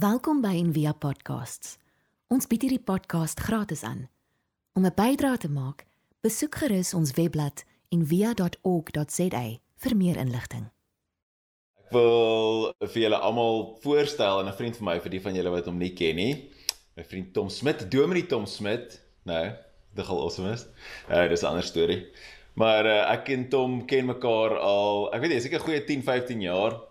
Welkom by Envia Podcasts. Ons bied hierdie podcast gratis aan. Om 'n bydrae te maak, besoek gerus ons webblad en via.org.za vir meer inligting. Ek wil vir julle almal voorstel en 'n vriend van my vir die van julle wat hom nie ken nie. My vriend Tom Smit, Dominee Tom Smit. Nou, dit gaan awesome is. Uh dis 'n ander storie. Maar uh, ek en Tom ken mekaar al, ek weet nie, seker goeie 10, 15 jaar.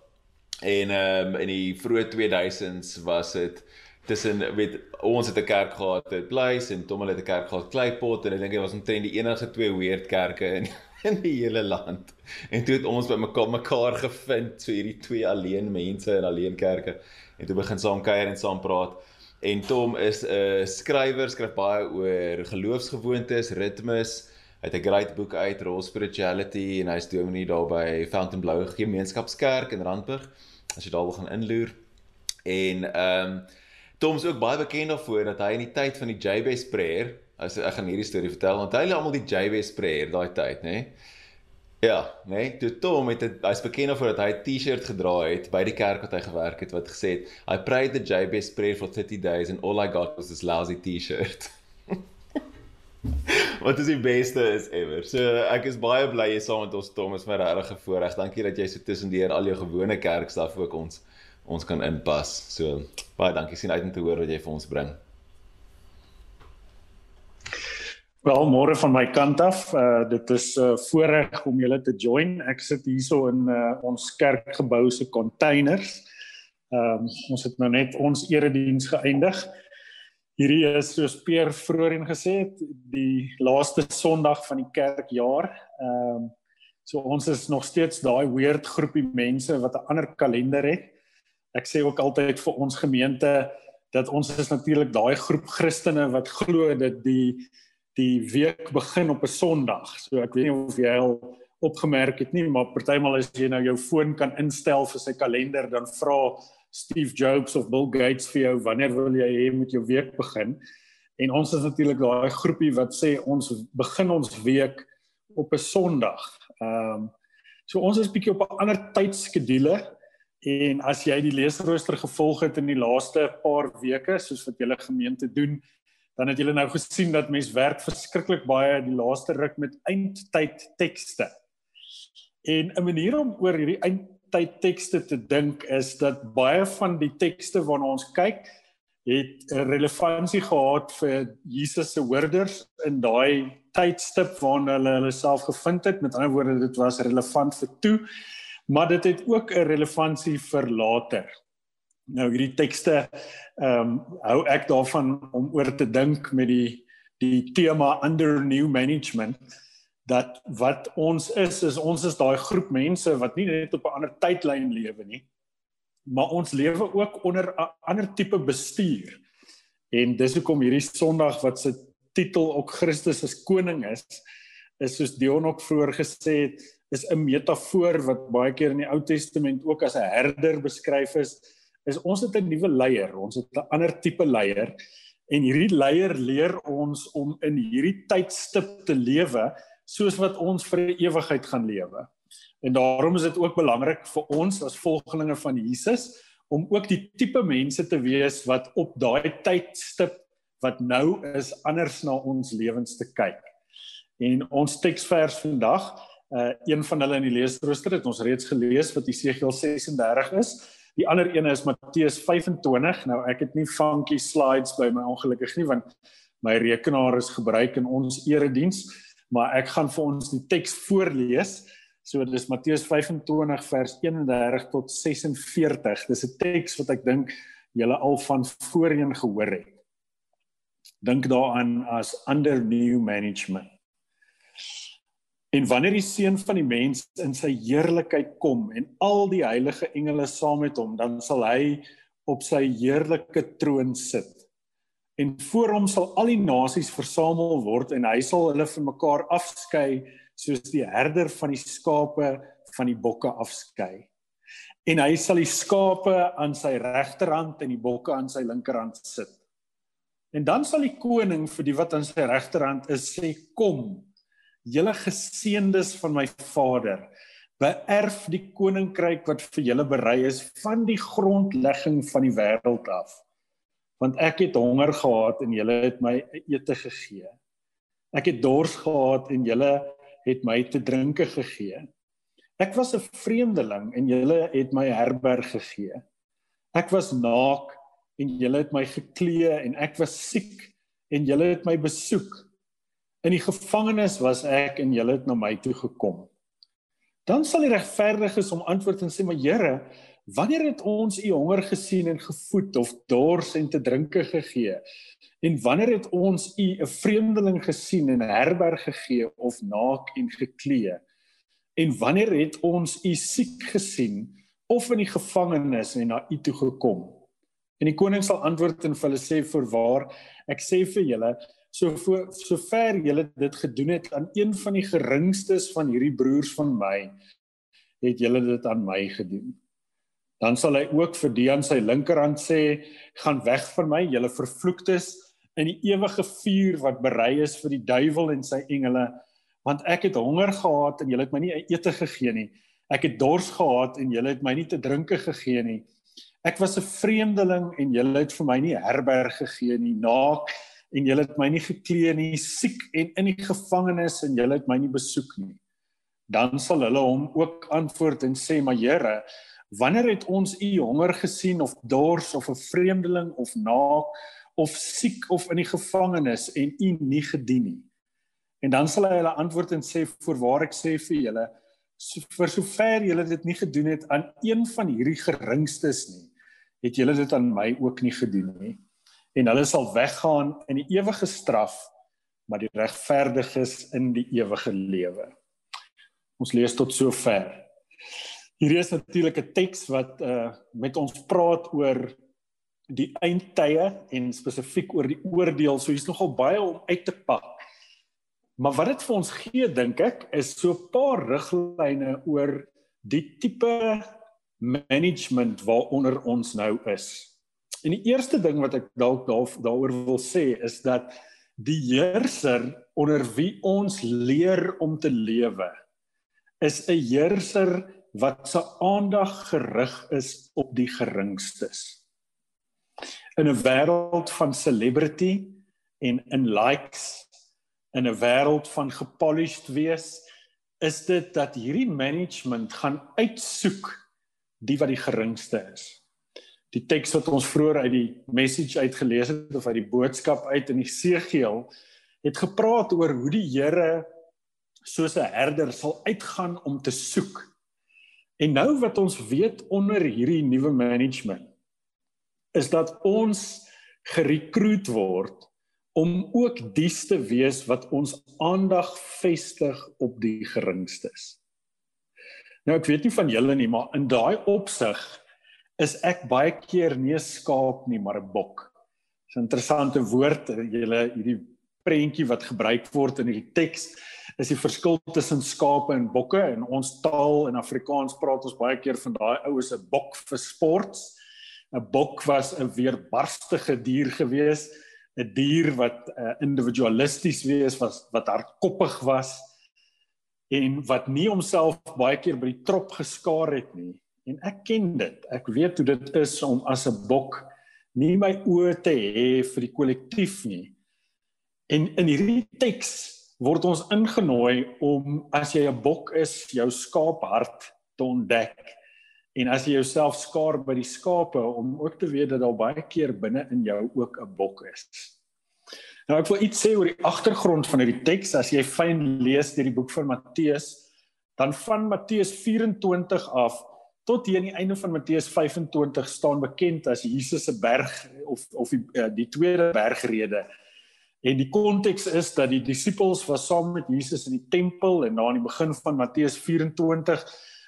En ehm um, in die vroeë 2000s was dit tussen weet ons het 'n kerk gehad het Blaise en Tom het 'n kerk gehad Kleipot en ek dink dit was omtrent die enigste twee weird kerke in in die hele land. En toe het ons by mekaar mekaar gevind, so hierdie twee alleen mense in alleen kerke en toe begin saam kuier en saam praat. En Tom is 'n skrywer, skryf baie oor geloofsgewoontes, ritmes. Het 'n great boek uit, Raw Spirituality en hy's dominee daar by Fountainbleau Gemeenskapskerk in Randburg. As jy daar wil gaan inloer. En ehm um, Tom is ook baie bekend daarvoor dat hy in die tyd van die Jabez prayer, as ek gaan hierdie storie vertel, want hy het almal die Jabez prayer daai tyd, nê? Nee? Ja, nê? Nee? Toe Tom het hy's bekend daarvoor dat hy 'n T-shirt gedra het by die kerk wat hy gewerk het wat gesê het, I prayed the Jabez prayer for 30 days and all I got was this lousy T-shirt. Wat is die beste is ever. So ek is baie bly jy saam met ons Tom is my regtig gevoorreg. Dankie dat jy so tussendeur al jou gewone kerkstaf ook ons ons kan inpas. So baie dankie sien uit om te hoor wat jy vir ons bring. Wel môre van my kant af, uh dit is 'n uh, voorreg om julle te join. Ek sit hierso in uh ons kerkgebou se containers. Ehm um, ons het nou net ons erediens geëindig. Hierdie is soos Peer vroeër gesê het, die laaste Sondag van die kerkjaar. Ehm um, so ons is nog steeds daai weird groepie mense wat 'n ander kalender het. Ek sê ook altyd vir ons gemeente dat ons is natuurlik daai groep Christene wat glo dat die die week begin op 'n Sondag. So ek weet nie of jy al opgemerk het nie, maar partymal as jy nou jou foon kan instel vir sy kalender, dan vra Steve Jobs of Bill Gates vir jou wanneer wil jy hê moet jou week begin? En ons is natuurlik daai groepie wat sê ons begin ons week op 'n Sondag. Ehm um, so ons is bietjie op 'n ander tydskedule en as jy die leesrooster gevolg het in die laaste paar weke soos wat julle gemeente doen, dan het julle nou gesien dat mense werk verskriklik baie die laaste ruk met eindtyd tekste. En 'n manier om oor hierdie eind tyd tekste te dink is dat baie van die tekste waarna ons kyk het 'n relevantie gehad vir Jesus se hoorders in daai tydstip waarin hulle hulle self gevind het. Met ander woorde, dit was relevant vir toe, maar dit het ook 'n relevantie vir later. Nou hierdie tekste ehm um, hou ek daarvan om oor te dink met die die tema under new management dat wat ons is is ons is daai groep mense wat nie net op 'n ander tydlyn lewe nie maar ons lewe ook onder 'n ander tipe bestuur. En dis hoekom hierdie Sondag wat se titel ook Christus as koning is is soos Dion ook vroeër gesê het is 'n metafoor wat baie keer in die Ou Testament ook as 'n herder beskryf is is ons het 'n nuwe leier ons het 'n ander tipe leier. En hierdie leier leer ons om in hierdie tydstip te lewe soos wat ons vir ewigheid gaan lewe. En daarom is dit ook belangrik vir ons as volgelinge van Jesus om ook die tipe mense te wees wat op daai tydstip wat nou is anders na ons lewens te kyk. En ons teksvers vandag, uh een van hulle in die leesrooster het ons reeds gelees wat Jesegiel 36 is. Die ander een is Matteus 25. Nou ek het nie funky slides by my ongelukkig nie want my rekenaar is gebruik in ons erediens maar ek gaan vir ons die teks voorlees. So dis Matteus 25 vers 31 tot 46. Dis 'n teks wat ek dink julle al van voorheen gehoor het. Dink daaraan as under new management. En wanneer die seun van die mens in sy heerlikheid kom en al die heilige engele saam met hom, dan sal hy op sy heerlike troon sit en voor hom sal al die nasies versamel word en hy sal hulle van mekaar afskei soos die herder van die skape van die bokke afskei. En hy sal die skape aan sy regterhand en die bokke aan sy linkerhand sit. En dan sal die koning vir die wat aan sy regterhand is sê kom, julle geseëndes van my Vader, beerf die koninkryk wat vir julle berei is van die grondlegging van die wêreld af. Want ek het honger gehad en julle het my ete gegee. Ek het dors gehad en julle het my te drinke gegee. Ek was 'n vreemdeling en julle het my herberg gegee. Ek was naak en julle het my geklee en ek was siek en julle het my besoek. In die gevangenis was ek en julle het na my toe gekom. Dan sal die regverdiges om antwoord en sê: "Maar Here, wanneer het ons u honger gesien en gevoed of dors en te drinke gegee? En wanneer het ons u 'n vreemdeling gesien en herberg gegee of naak en geklee? En wanneer het ons u siek gesien of in die gevangenis en na u toe gekom?" En die koning sal antwoord en vir hulle sê: "Voorwaar, ek sê vir julle, so voor sover julle dit gedoen het aan een van die geringstes van hierdie broers van my het julle dit aan my gedoen dan sal hy ook vir die aan sy linkerhand sê gaan weg van my julle vervloektes in die ewige vuur wat berei is vir die duiwel en sy engele want ek het honger gehad en julle het my nie ete gegee nie ek het dors gehad en julle het my nie te drinke gegee nie ek was 'n vreemdeling en julle het vir my nie herberg gegee nie naak en julle het my nie geklee nie, siek en in die gevangenis en julle het my nie besoek nie. Dan sal hulle hom ook antwoord en sê: "Maar Here, wanneer het ons u honger gesien of dors of 'n vreemdeling of naak of siek of in die gevangenis en u nie gedien nie?" En dan sal hy hulle antwoord en sê: "Voorwaar ek sê vir julle, so, vir sover julle dit nie gedoen het aan een van hierdie geringstes nie, het julle dit aan my ook nie gedoen nie." en hulle sal weggaan in die ewige straf maar die regverdiges in die ewige lewe. Ons lees tot sover. Hier is natuurlik 'n teks wat uh met ons praat oor die eindtye en spesifiek oor die oordeel. So hier's nogal baie om uit te pak. Maar wat dit vir ons gee, dink ek, is so 'n paar riglyne oor die tipe management waaronder ons nou is. En die eerste ding wat ek dalk daar daaroor wil sê is dat die heerser onder wie ons leer om te lewe is 'n heerser wat se aandag gerig is op die geringstes. In 'n wêreld van celebrity en in likes in 'n wêreld van gepolished wees is dit dat hierdie management gaan uitsoek die wat die geringste is die teks wat ons vroeër uit die message uitgelees het of uit die boodskap uit in die Segiel het gepraat oor hoe die Here soos 'n herder sal uitgaan om te soek. En nou wat ons weet onder hierdie nuwe management is dat ons gerekruut word om ook dies te wees wat ons aandag vestig op die geringstes. Nou ek weet nie van julle nie, maar in daai opsig is ek baie keer nie 'n skaap nie, maar 'n bok. Dis 'n interessante woord, julle hierdie prentjie wat gebruik word in hierdie teks is die verskil tussen skape en bokke en ons taal in Afrikaans praat ons baie keer van daai oues 'n bok vir sports. 'n Bok was 'n weerbarstige dier gewees, 'n dier wat uh, individualisties wees, was wat hardkoppig was en wat nie homself baie keer by die trop geskaar het nie En ek ken dit. Ek weet hoe dit is om as 'n bok nie my oë te hê vir die kollektief nie. En in hierdie teks word ons ingenooi om as jy 'n bok is, jou skaaphart te ontdek. En as jy jouself skaar by die skape om ook te weet dat daar baie keer binne in jou ook 'n bok is. Nou ek wil iets sê oor die agtergrond van hierdie teks as jy fyn lees deur die boek van Matteus, dan van Matteus 24 af tot hier aan die einde van Matteus 25 staan bekend as Jesus se berg of of die, uh, die tweede bergrede. En die konteks is dat die disippels was saam met Jesus in die tempel en na in die begin van Matteus 24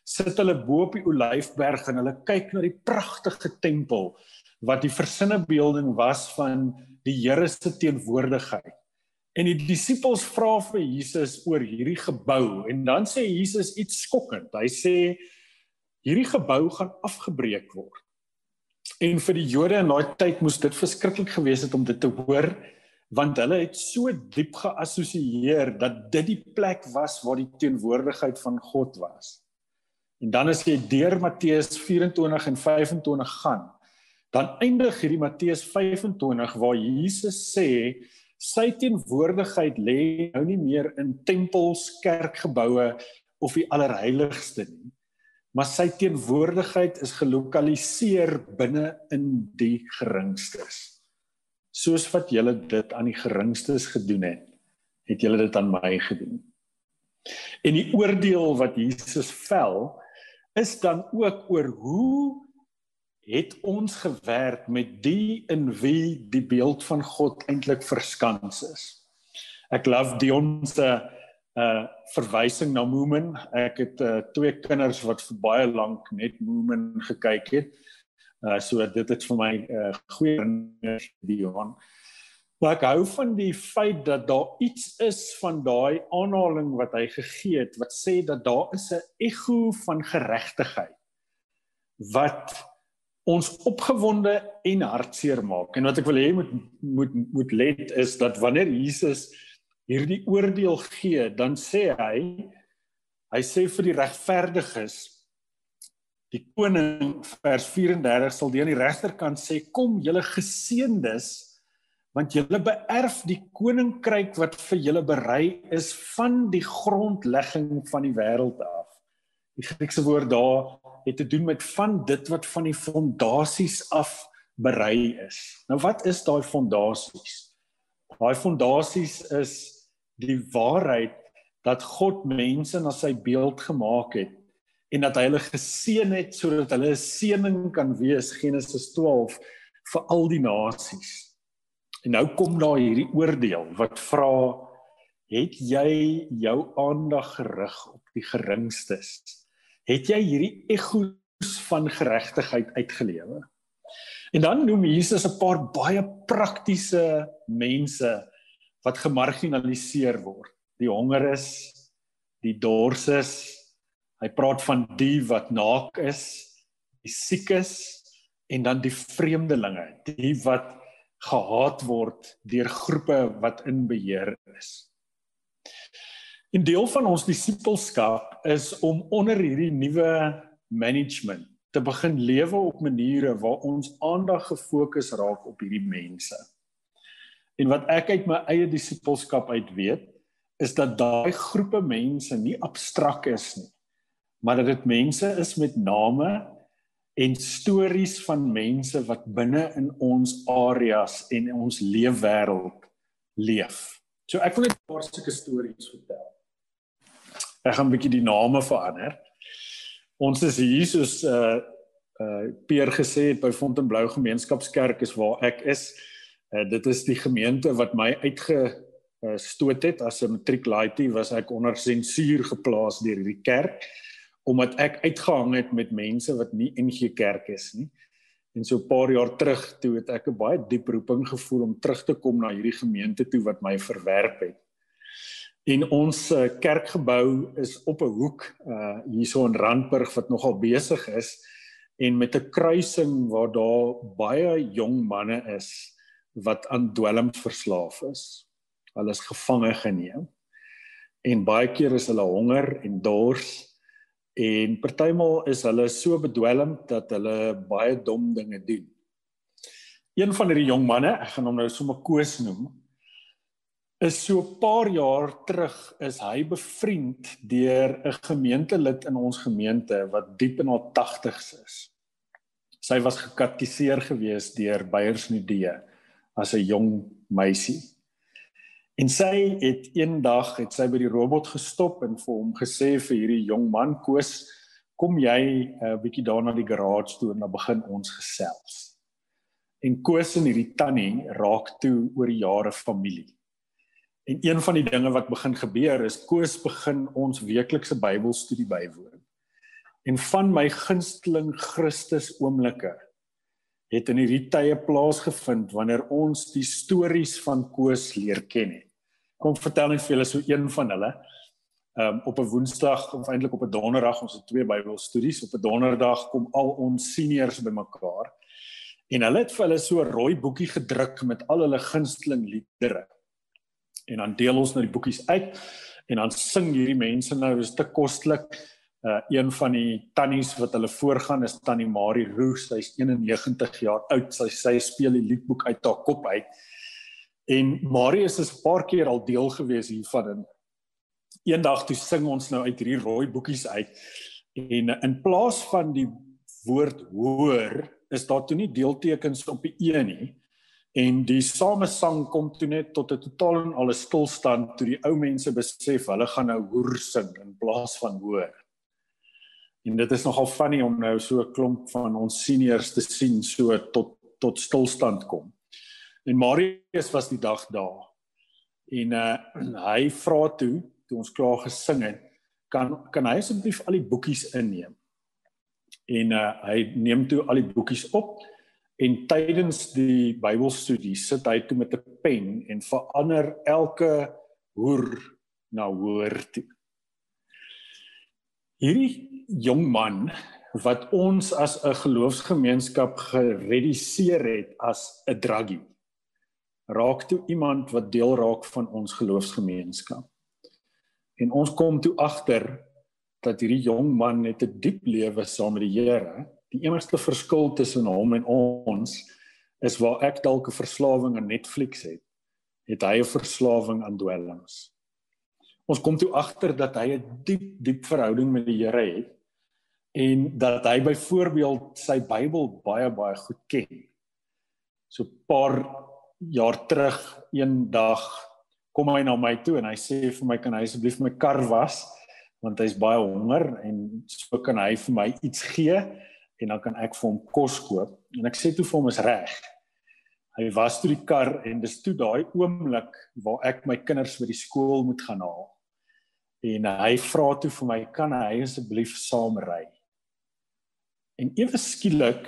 sit hulle bo op die olyfberg en hulle kyk na die pragtige tempel wat die versinnebeelding was van die Here se teenwoordigheid. En die disippels vra vir Jesus oor hierdie gebou en dan sê Jesus iets skokkend. Hy sê hierdie gebou gaan afgebreek word. En vir die Jode in daai tyd moes dit verskriklik gewees het om dit te hoor want hulle het so diep geassosieer dat dit die plek was waar die teenwoordigheid van God was. En dan as jy deur Matteus 24 en 25 gaan, dan eindig hierdie Matteus 25 waar Jesus sê sy teenwoordigheid lê nou nie meer in tempels, kerkgeboue of die allerheiligste nie. Maar sy teenwoordigheid is gelokaliseer binne in die geringstes. Soos wat julle dit aan die geringstes gedoen het, het julle dit aan my gedoen. En die oordeel wat Jesus vel, is dan ook oor hoe het ons gewerk met die in wie die beeld van God eintlik verskans is. Ek love Dion se uh verwysing na Moomin. Ek het uh twee kinders wat vir baie lank net Moomin gekyk het. Uh so dit het vir my uh goeie Dion. Maar ek hou van die feit dat daar iets is van daai aanhaling wat hy gegee het wat sê dat daar is 'n ego van geregtigheid wat ons opgewonde en hartseer maak. En wat ek wil hê moet moet moet let is dat wanneer Jesus hierdie oordeel gee, dan sê hy hy sê vir die regverdiges die koning vers 34 sal die aan die regterkant sê kom julle geseëndes want julle beerf die koninkryk wat vir julle berei is van die grondlegging van die wêreld af. Die Griekse woord daar het te doen met van dit wat van die fondasies af berei is. Nou wat is daai fondasies? Daai fondasies is die waarheid dat God mense na sy beeld gemaak het en dat hy hulle geseën het sodat hulle 'n seëning kan wees Genesis 12 vir al die nasies. En nou kom daar hierdie oordeel wat vra het jy jou aandag gerig op die geringstes? Het jy hierdie egos van geregtigheid uitgelewe? En dan noem Jesus 'n paar baie praktiese mense wat gemarginaliseer word. Die honger is, die dors is. Hy praat van die wat naak is, die siekes en dan die vreemdelinge, die wat gehaat word deur groepe wat in beheer is. 'n Deel van ons disipelskap is om onder hierdie nuwe management te begin lewe op maniere waar ons aandag gefokus raak op hierdie mense. En wat ek uit my eie disipelskap uit weet, is dat daai groepe mense nie abstrak is nie, maar dat dit mense is met name en stories van mense wat binne in ons areas en in ons leefwêreld leef. So ek wil net 'n paar sulke stories vertel. Ek gaan 'n bietjie die name verander. Ons is hier soos uh uh Peer gesê het by Fontainebleau Gemeenskapskerk is waar ek is. Uh dit is die gemeente wat my uitge uh, stoot het as 'n matriek laity was ek onder sensuur geplaas deur hierdie kerk omdat ek uitgehang het met mense wat nie NG Kerk is nie. En so 'n paar jaar terug toe het ek 'n baie diep roeping gevoel om terug te kom na hierdie gemeente toe wat my verwerp het. En ons uh, kerkgebou is op 'n hoek uh hierso in Randburg wat nogal besig is en met 'n kruising waar daar baie jong manne is wat aan dwelms verslaaf is. Hulle is gevange geneem. En baie keer is hulle honger en dors en partymal is hulle so bedwelmd dat hulle baie dom dinge doen. Een van hierdie jong manne, ek gaan hom nou sommer Koos noem, is so 'n paar jaar terug is hy bevriend deur 'n gemeentelid in ons gemeente wat diep in haar 80's is. Sy was gekatekiseer gewees deur Beyers Nudee as 'n jong meisie. En sy het eendag het sy by die robot gestop en vir hom gesê vir hierdie jong man Koos, kom jy 'n uh, bietjie daar na die garage toe en dan begin ons gesels. En Koos en hierdie tannie raak toe oor jare familie. En een van die dinge wat begin gebeur is Koos begin ons weeklikse Bybelstudie bywoon. En van my gunsteling Christus oomblikke het in hierdie tye plaasgevind wanneer ons die stories van Koos leer ken het kom vertel net vir julle so een van hulle. Ehm um, op 'n Woensdag of eintlik op 'n Donderdag, ons het twee Bybelstudies. Op 'n Donderdag kom al ons seniors bymekaar. En hulle het vir hulle so 'n rooi boekie gedruk met al hulle gunsteling liedere. En dan deel ons nou die boekies uit en dan sing hierdie mense nou, dis te kostelik. Uh een van die tannies wat hulle voorgaan is tannie Marie Roos. Sy's 91 jaar oud. Sy sy speel die liedboek uit haar kop uit. En Marie is 'n paar keer al deel gewees hiervan en eendag toe sing ons nou uit hierdie rooi boekies uit. En in plaas van die woord hoor is daar toe nie deeltekens op die e nie. En die samesang kom toe net tot 'n totaal en al 'n stilstand toe die ou mense besef hulle gaan nou hoer sing in plaas van hoor. En dit is nogal funny om nou so 'n klomp van ons seniors te sien so tot tot stilstand kom. En Marius was die dag daar. En uh hy vra toe toe ons klaar gesing het, kan kan hy asseblief al die boekies inneem? En uh hy neem toe al die boekies op En tydens die Bybelstudie sit hy toe met 'n pen en verander elke hoer na hoor toe. Hierdie jong man wat ons as 'n geloofsgemeenskap gereduseer het as 'n druggie raak toe iemand wat deel raak van ons geloofsgemeenskap. En ons kom toe agter dat hierdie jong man net 'n diep lewe saam met die Here Die enigste verskil tussen hom en ons is waar ek dalk 'n verslawing aan Netflix het, het hy 'n verslawing aan dwelms. Ons kom toe agter dat hy 'n diep diep verhouding met die Here het en dat hy byvoorbeeld sy Bybel baie baie goed ken. So 'n paar jaar terug eendag kom hy na my toe en hy sê vir my kan hy asseblief my kar was want hy's baie honger en so kan hy vir my iets gee en dan kan ek vir hom kos koop en ek sê toe vir hom is reg. Hy was toe die kar en dis toe daai oomblik waar ek my kinders by die skool moet gaan haal. En hy vra toe vir my kan hy asseblief saam ry. En ewe skielik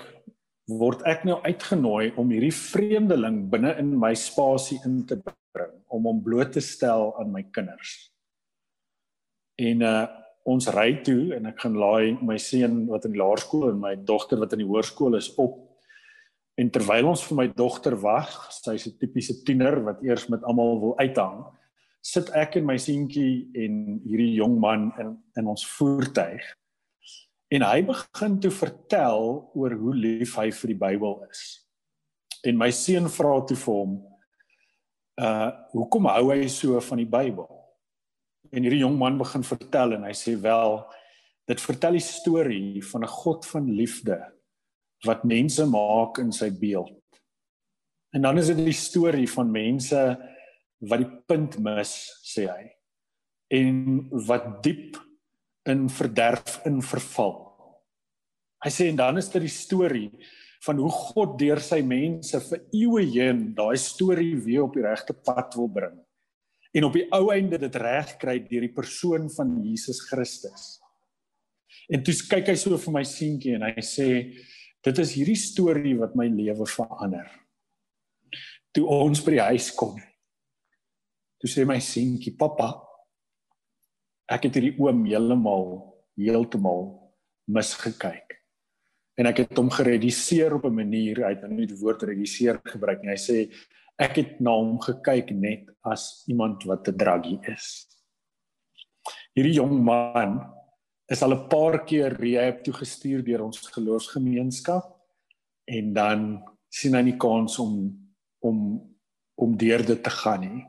word ek nou uitgenooi om hierdie vreemdeling binne in my spasie in te bring om hom bloot te stel aan my kinders. En uh ons ry toe en ek gaan laai my seun wat in die laerskool en my dogter wat in die hoërskool is op. En terwyl ons vir my dogter wag, sy's 'n tipiese tiener wat eers met almal wil uithang, sit ek en my seentjie en hierdie jong man in in ons voertuig. En hy begin toe vertel oor hoe lief hy vir die Bybel is. En my seun vra toe vir hom, uh, hoekom hou hy so van die Bybel? En hierdie jong man begin vertel en hy sê wel dit vertel die storie van 'n God van liefde wat mense maak in sy beeld. En dan is dit die storie van mense wat die punt mis, sê hy. En wat diep in verderf in verval. Hy sê en dan is dit die storie van hoe God deur sy mense vir eeue heen daai storie weer op die regte pad wil bring en op die ou einde dit reg kry deur die persoon van Jesus Christus. En toe kyk hy so vir my seentjie en hy sê dit is hierdie storie wat my lewe verander. Toe ons by die huis kom. Toe sê my seentjie, "Pappa, ek het hierdie oom heeltemal heeltemal misgekyk." En ek het hom gereduseer op 'n manier, hy het nou nie die woord reduseer gebruik nie. Hy sê ek het na hom gekyk net as iemand wat 'n druggie is. Hierdie jong man is al 'n paar keer rehab toe gestuur deur ons geloofsgemeenskap en dan sien hy nie kans om om om deur dit te gaan nie.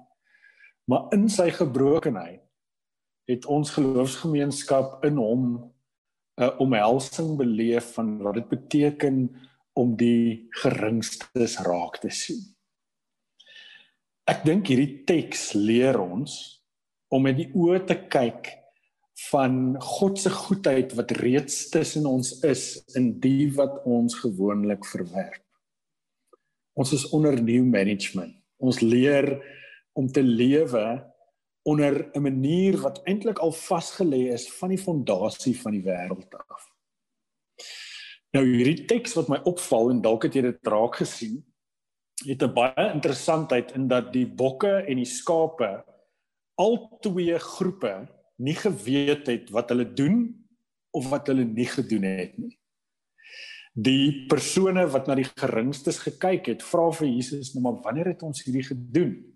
Maar in sy gebrokenheid het ons geloofsgemeenskap in hom 'n omhelsing beleef van wat dit beteken om die geringstes raak te sien. Ek dink hierdie teks leer ons om met die oë te kyk van God se goedheid wat reeds tussen ons is in die wat ons gewoonlik verwerp. Ons is onder new management. Ons leer om te lewe onder 'n manier wat eintlik al vasgelê is van die fondasie van die wêreld af. Nou hierdie teks wat my opval en dalk het jy dit raak gesien, het 'n baie interessantheid in dat die bokke en die skape al twee groepe nie geweet het wat hulle doen of wat hulle nie gedoen het nie. Die persone wat na die geringstes gekyk het, vra vir Jesus nou maar wanneer het ons hierdie gedoen?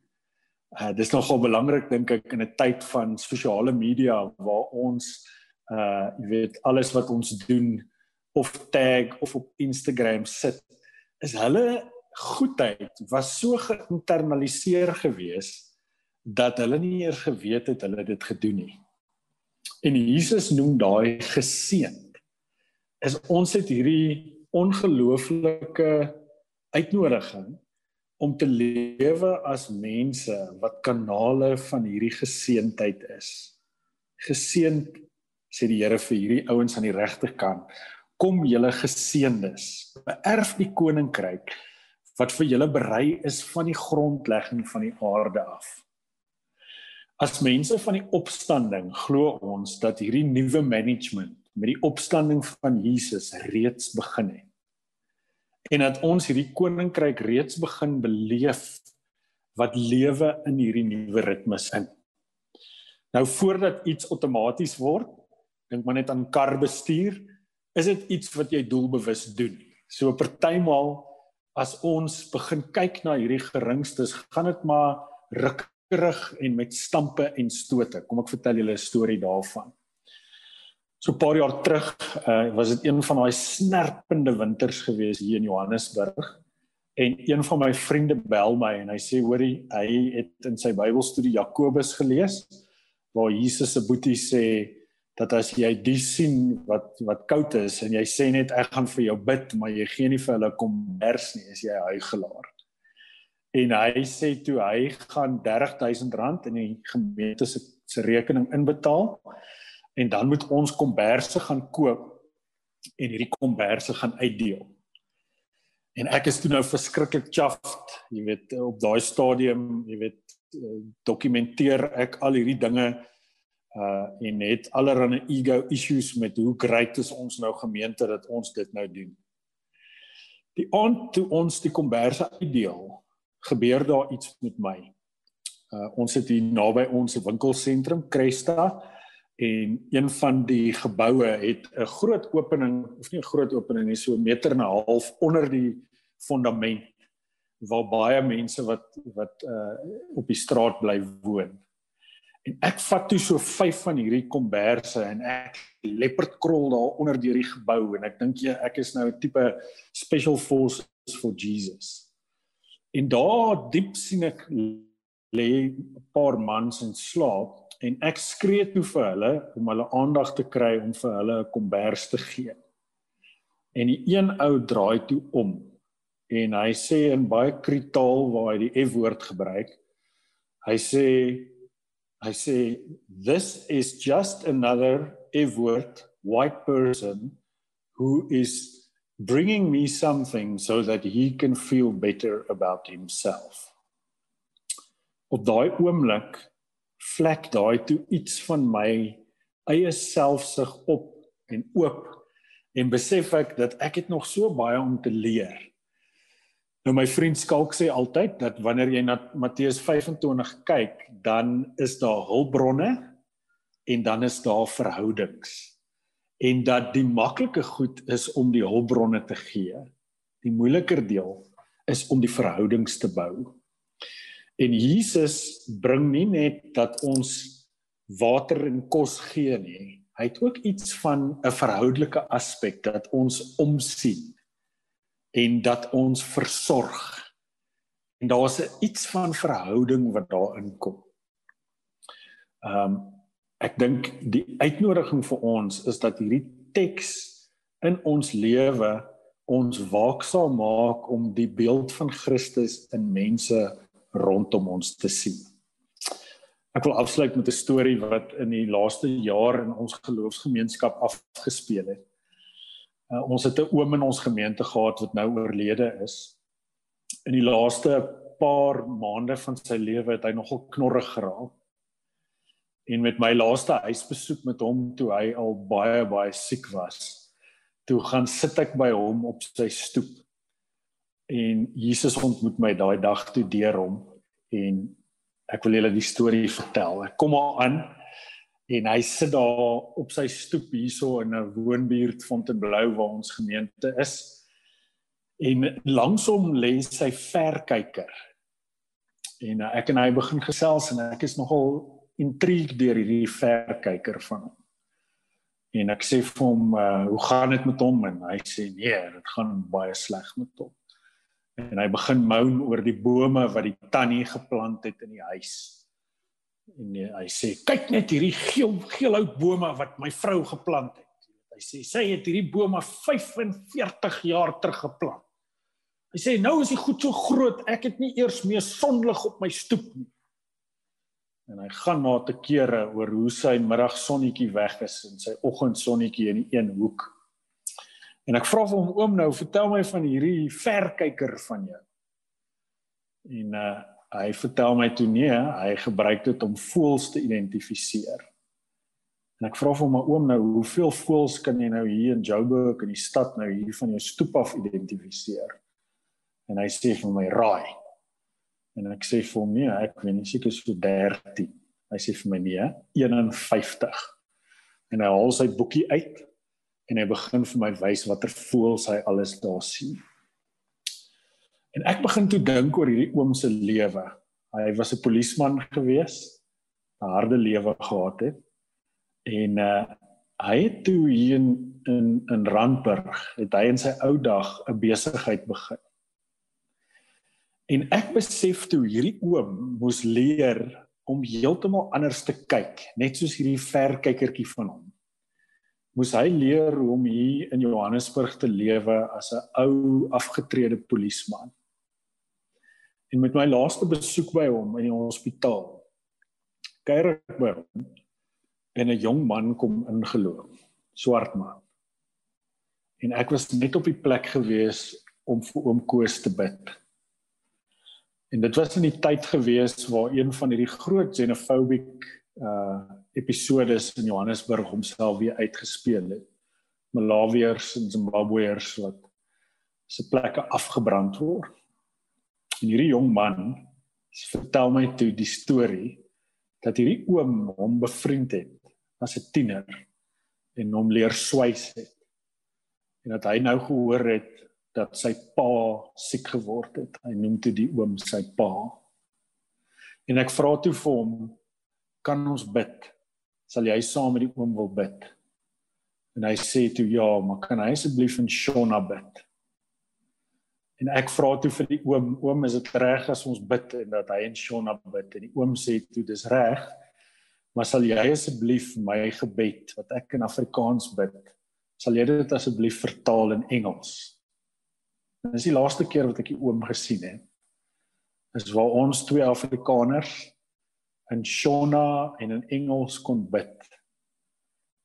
Uh dis nogal belangrik dink ek in 'n tyd van sosiale media waar ons uh jy weet alles wat ons doen of tag of op Instagram sit is hulle goedheid was so geïnternaliseer gewees dat hulle nie eers geweet het hulle dit gedoen nie. En Jesus noem daai geseënd. Is ons het hierdie ongelooflike uitnodiging om te lewe as mense wat kanale van hierdie geseëndheid is. Geseënd sê die Here vir hierdie ouens aan die regterkant, kom julle geseëndes, beerf die koninkryk wat vir julle berei is van die grondlegging van die aarde af. As mense van die opstanding glo ons dat hierdie nuwe management met die opstanding van Jesus reeds begin het en dat ons hierdie koninkryk reeds begin beleef wat lewe in hierdie nuwe ritmes in. Nou voordat iets outomaties word, dink maar net aan kar bestuur, is dit iets wat jy doelbewus doen. So partymal as ons begin kyk na hierdie geringstes, gaan dit maar rukkerig en met stampe en stote. Kom ek vertel julle 'n storie daarvan. So 'n paar jaar terug uh, was dit een van daai snerpende winters gewees hier in Johannesburg en een van my vriende bel my en hy sê hoorie hy het in sy Bybelstudie Jakobus gelees waar Jesus se boetie sê dat as jy die sien wat wat koud is en jy sê net ek gaan vir jou bid maar jy gee nie vir hulle kombers nie is jy huigelaar. En hy sê toe hy gaan R30000 in die gemeente se se rekening inbetaal en dan moet ons komberse gaan koop en hierdie komberse gaan uitdeel. En ek is toe nou verskriklik chuffed, jy weet op daai stadium, jy weet eh, dokumenteer ek al hierdie dinge uh en het allerlei ego issues met hoe great is ons nou gemeente dat ons dit nou doen. Die aand toe ons die komberse uitdeel, gebeur daar iets met my. Uh ons het hier naby ons winkelsentrum Cresta en een van die geboue het 'n groot opening of nie 'n groot opening nie so 'n meter en 'n half onder die fondament waar baie mense wat wat uh op die straat bly woon. En ek vat toe so 5 van hierdie komberse en ek leopard krol daar onder deur die gebou en ek dink jy ek is nou 'n tipe special forces for Jesus. En daar diep sien ek lê 'n paar mans in slaap en ek skree toe vir hulle om hulle aandag te kry om vir hulle 'n kombers te gee. En die een ou draai toe om en hy sê in baie kritaal waar hy die F-woord gebruik. Hy sê hy sê this is just another F-word white person who is bringing me something so that he can feel better about himself. Op daai oomblik vlek daai toe iets van my eie selfsug op en oop en besef ek dat ek het nog so baie om te leer. Nou my vriend Skalk sê altyd dat wanneer jy na Matteus 25 kyk, dan is daar hulpbronne en dan is daar verhoudings. En dat die maklike goed is om die hulpbronne te gee. Die moeiliker deel is om die verhoudings te bou. En Jesus bring nie net dat ons water en kos gee nie. Hy het ook iets van 'n verhoudelike aspek dat ons omsien en dat ons versorg. En daar's iets van verhouding wat daarin kom. Ehm um, ek dink die uitnodiging vir ons is dat hierdie teks in ons lewe ons waaksaam maak om die beeld van Christus in mense rondom ons te sien. Ek wil afsluit met 'n storie wat in die laaste jaar in ons geloofsgemeenskap afgespeel het. Uh, ons het 'n oom in ons gemeente gehad wat nou oorlede is. In die laaste paar maande van sy lewe het hy nogal knorrig geraak. En met my laaste huisbesoek met hom toe hy al baie baie siek was, toe gaan sit ek by hom op sy stoep en Jesus ontmoet my daai dag toe deur hom en ek wil julle die storie vertel. Ek kom maar aan en hy sit daar op sy stoep hierso in 'n woonbuurt Fontainebleau waar ons gemeente is. En langs hom lê sy verkyker. En uh, ek en hy begin gesels en ek is nogal intrigued deur hierdie verkyker van hom. En ek sê vir hom, uh, "Hoe gaan dit met hom?" En hy sê, "Nee, dit gaan baie sleg met hom." En hy begin moan oor die bome wat die tannie geplant het in die huis. En hy sê, "Kyk net hierdie geel geel oud bome wat my vrou geplant het." Hy sê, "Sy het hierdie bome 45 jaar terug geplant." Hy sê, "Nou is die goed so groot, ek het nie eers meer sonlig op my stoep nie." en hy gaan na te kere oor hoe sy middagsonnetjie weg is en sy oggendsonnetjie in die een hoek. En ek vra vir hom oom nou, vertel my van hierdie verkyker van jou. En uh hy vertel my toe nee, hy gebruik dit om voëls te identifiseer. En ek vra vir hom oom nou, hoeveel voëls kan jy nou hier in Joburg in die stad nou hier van jou stoep af identifiseer? En hy sê vir my raai. En ek sê vir hom nee, ek weet nie seker so 13. Hy sê vir my nee, 51. En hy haal sy boekie uit en hy begin vir my wys watter voëls hy alles daar sien. En ek begin toe dink oor hierdie oom se lewe. Hy was 'n polisieman gewees, 'n harde lewe gehad het. En uh hy het toe hier in in, in Randburg, het hy in sy ou dag 'n besigheid begin. En ek besef toe hierdie oom moes leer om heeltemal anders te kyk, net soos hierdie verkykertjie van hom. Moes hy leer hoe om hier in Johannesburg te lewe as 'n ou afgetrede polisieman. En met my laaste besoek by hom in die hospitaal, kuier ek by hom en 'n jong man kom ingeloop, swart man. En ek was net op die plek gewees om vir oom Koos te bid. En dit was in die tyd gewees waar een van hierdie groot xenophobic uh episodes in Johannesburg homself weer uitgespeel het. Malawiërs en Zimbabweërs wat se plekke afgebrand word. En hierdie jong man vertel my toe die storie dat hierdie oom hom bevriend het as 'n tiener en hom leer swys het. En dat hy nou gehoor het dat sy pa siek geword het. Hy noem toe die oom sy pa. En ek vra toe vir hom, kan ons bid? Sal jy saam met die oom wil bid? En hy sê toe ja, maar kan hy asseblief in Shona bid? En ek vra toe vir die oom, oom, is dit reg as ons bid en dat hy in Shona bid? En die oom sê toe dis reg. Maar sal jy asseblief my gebed wat ek in Afrikaans bid, sal jy dit asseblief vertaal in Engels? Dis die laaste keer wat ek die oom gesien het. Is waar ons twee Afrikaners in Shona en in Engels kon bid.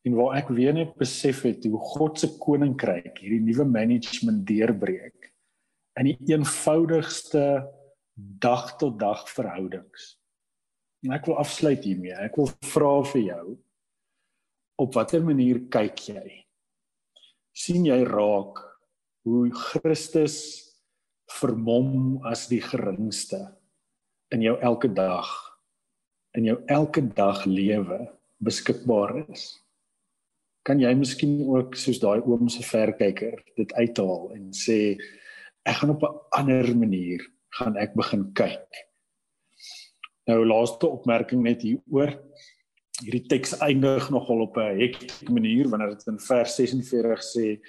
En waar ek weer net besef het hoe God se koninkryk hierdie nuwe management deurbreek in die eenvoudigste dag tot dag verhoudings. En ek wil afsluit hiermee. Ek wil vra vir jou op watter manier kyk jy? sien jy raak hoe Christus vermom as die geringste in jou elke dag in jou elke dag lewe beskikbaar is. Kan jy miskien ook soos daai oom se verkyker dit uithaal en sê ek gaan op 'n ander manier gaan ek begin kyk. Nou laaste opmerking net hier oor hierdie teks eindig nogal op 'n hektiese manier wanneer dit in vers 46 sê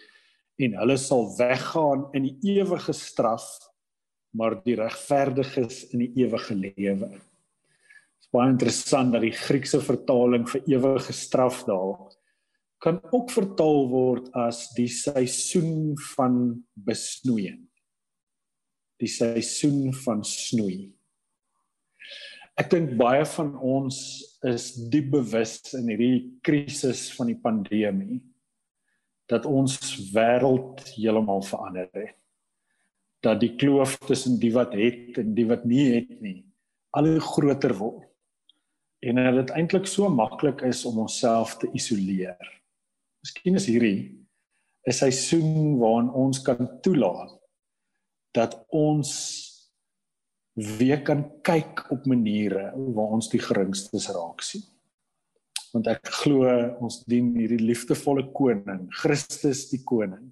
en hulle sal weggaan in die ewige straf maar die regverdiges in die ewige lewe. Baie interessant dat die Griekse vertaling vir ewige straf daar kan ook vertaal word as die seisoen van besnoeiing. Die seisoen van snoei. Ek dink baie van ons is diep bewus in hierdie krisis van die pandemie dat ons wêreld heeltemal verander het. Dat die kloof tussen die wat het en die wat nie het nie al hoe groter word. En dat dit eintlik so maklik is om onsself te isoleer. Miskien is hierdie 'n seisoen waarin ons kan toelaat dat ons weer kan kyk op maniere waar ons die geringstes raak sien want ek glo ons dien hierdie liefdevolle koning, Christus die koning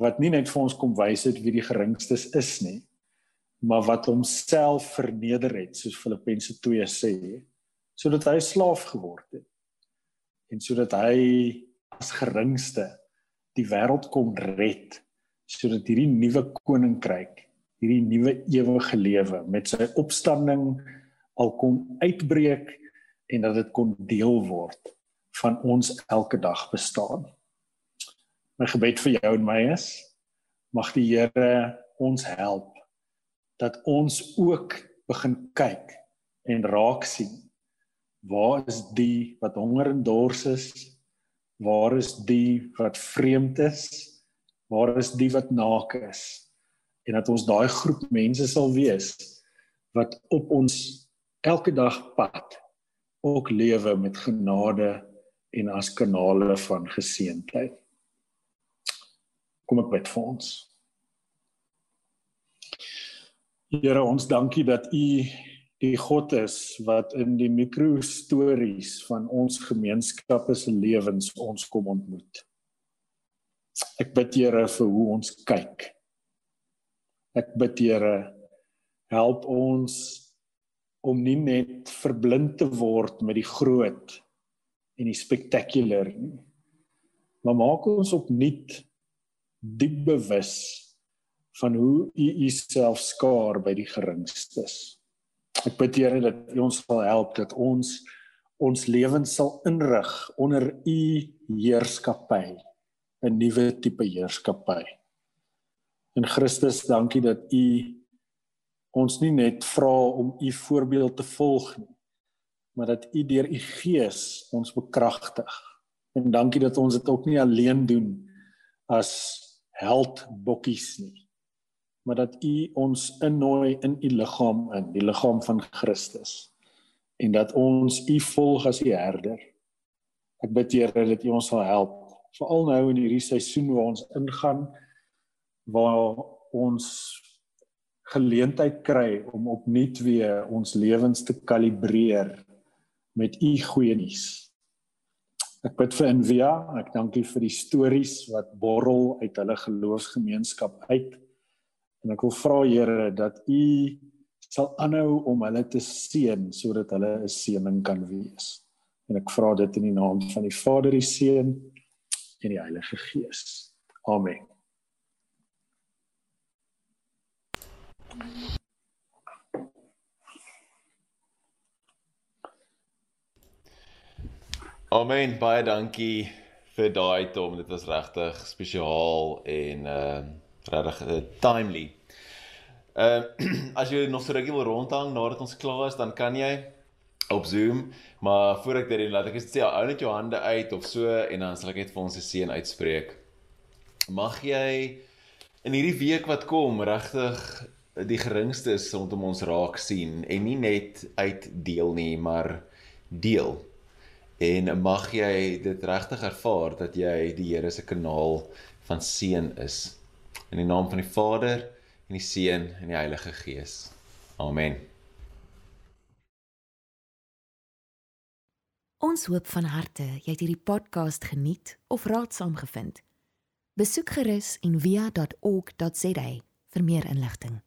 wat nie net vir ons kom wys het wie die geringstes is nie, maar wat homself verneder het soos Filippense 2 sê, sodat hy slaaf geword het. en sodat hy as geringste die wêreld kom red sodat hierdie nuwe koninkryk hierdie nuwe ewige lewe met sy opstanding al kon uitbreek en dat dit kon deel word van ons elke dag bestaan. My gebed vir jou en my is mag die Here ons help dat ons ook begin kyk en raak sien waar is die wat honger en dors is waar is die wat vreemd is waar is die wat naak is en dat ons daai groep mense sal wees wat op ons elke dag pad ook lewe met genade en as kanale van geseentheid. Kom ek bid vir ons. Here, ons dankie dat U die God is wat in die mikrostories van ons gemeenskappe se lewens ons kom ontmoet. Ek bid Here vir hoe ons kyk. Ek bid Here help ons om nie net verblind te word met die groot en die spectacular nie. Maar maak ons opnuut diep bewus van hoe u uself skaar by die geringstes. Ek bid Here dat u ons sal help dat ons ons lewens sal inrig onder u heerskappy, 'n nuwe tipe heerskappy. In Christus, dankie dat u ons nie net vra om u voorbeeld te volg nie, maar dat u deur u gees ons bekragtig. En dankie dat ons dit ook nie alleen doen as held bokkies nie, maar dat u ons innooi in u liggaam in, die liggaam van Christus. En dat ons u volg as u herder. Ek bid Here dat u ons sal help, veral nou in hierdie seisoen waar ons ingaan waar ons geleentheid kry om opnuut weer ons lewens te kalibreer met u goeie nuus. Ek bid vir Envia, ek dank U vir die stories wat borrel uit hulle geloofsgemeenskap uit. En ek wil vra Here dat U sal aanhou om hulle te seën sodat hulle 'n seëning kan wees. En ek vra dit in die naam van die Vader, die Seun en die Heilige Gees. Amen. Amen. Baie dankie vir daai Tom. Dit was regtig spesiaal en uh regtig uh, timely. Uh as jy nog so rukkie wil rondhang nadat ons klaar is, dan kan jy op Zoom, maar voor ek dit doen, laat ek net sê hou net jou hande uit of so en dan sal ek net vir ons se seën uitspreek. Mag jy in hierdie week wat kom regtig die geringstes rondom ons raak sien en nie net uitdeel nie, maar deel en mag jy dit regtig ervaar dat jy die Here se kanaal van seën is in die naam van die Vader en die Seun en die Heilige Gees. Amen. Ons hoop van harte jy het hierdie podcast geniet of raadsaam gevind. Besoek gerus en via.ok.za vir meer inligting.